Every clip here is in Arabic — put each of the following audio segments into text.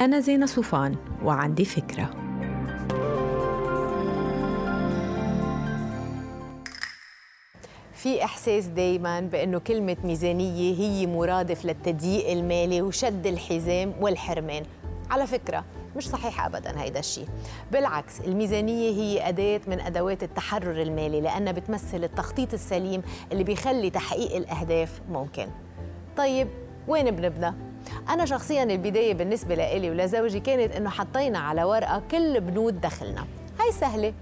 أنا زينة صوفان وعندي فكرة. في إحساس دايما بأنه كلمة ميزانية هي مرادف للتضييق المالي وشد الحزام والحرمان. على فكرة مش صحيح ابدا هيدا الشيء. بالعكس الميزانية هي أداة من أدوات التحرر المالي لأنها بتمثل التخطيط السليم اللي بيخلي تحقيق الأهداف ممكن. طيب وين بنبدأ؟ أنا شخصيا البداية بالنسبة لإلي ولزوجي كانت إنه حطينا على ورقة كل بنود دخلنا. هاي سهلة.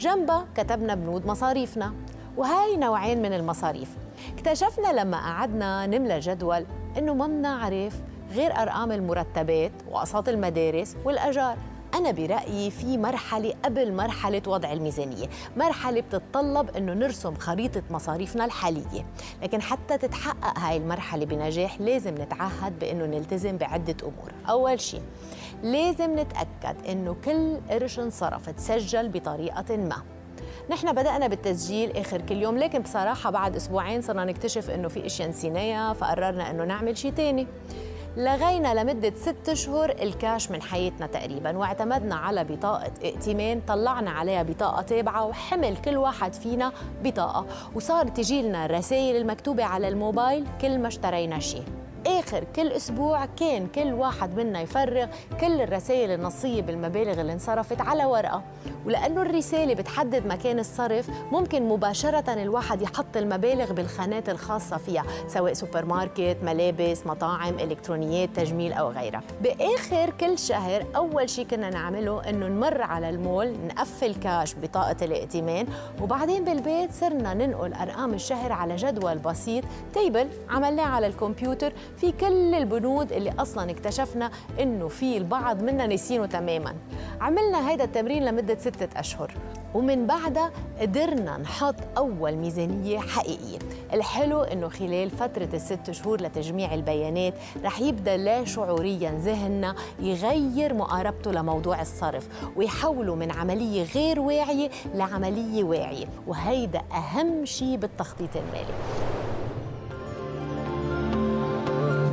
جنبها كتبنا بنود مصاريفنا وهاي نوعين من المصاريف. اكتشفنا لما قعدنا نملى جدول إنه ما بنعرف غير أرقام المرتبات وأقساط المدارس والأجار. أنا برأيي في مرحلة قبل مرحلة وضع الميزانية مرحلة بتتطلب أنه نرسم خريطة مصاريفنا الحالية لكن حتى تتحقق هاي المرحلة بنجاح لازم نتعهد بأنه نلتزم بعدة أمور. أول شيء لازم نتأكد أنه كل قرش انصرف تسجل بطريقة ما. نحن بدأنا بالتسجيل آخر كل يوم لكن بصراحة بعد أسبوعين صرنا نكتشف أنه في أشياء نسيناها فقررنا أنه نعمل شيء تاني. لغينا لمدة ست أشهر الكاش من حياتنا تقريبا واعتمدنا على بطاقة ائتمان طلعنا عليها بطاقة تابعة وحمل كل واحد فينا بطاقة وصار تجي لنا الرسائل المكتوبة على الموبايل كل ما اشترينا شيء. آخر كل أسبوع كان كل واحد منا يفرغ كل الرسائل النصية بالمبالغ اللي انصرفت على ورقة. ولأنه الرسالة بتحدد مكان الصرف ممكن مباشرة الواحد يحط المبالغ بالخانات الخاصة فيها سواء سوبر ماركت، ملابس، مطاعم، إلكترونيات، تجميل أو غيرها. بآخر كل شهر أول شيء كنا نعمله إنه نمر على المول نقفل كاش بطاقة الائتمان وبعدين بالبيت صرنا ننقل أرقام الشهر على جدول بسيط تيبل عملناه على الكمبيوتر في كل البنود اللي أصلا اكتشفنا إنه في البعض منا نسينه تماما. عملنا هيدا التمرين لمدة ستة أشهر ومن بعدها قدرنا نحط أول ميزانية حقيقية. الحلو إنه خلال فترة الست شهور لتجميع البيانات رح يبدأ لا شعوريا ذهننا يغير مقاربته لموضوع الصرف ويحوله من عملية غير واعية لعملية واعية. وهيدا أهم شيء بالتخطيط المالي.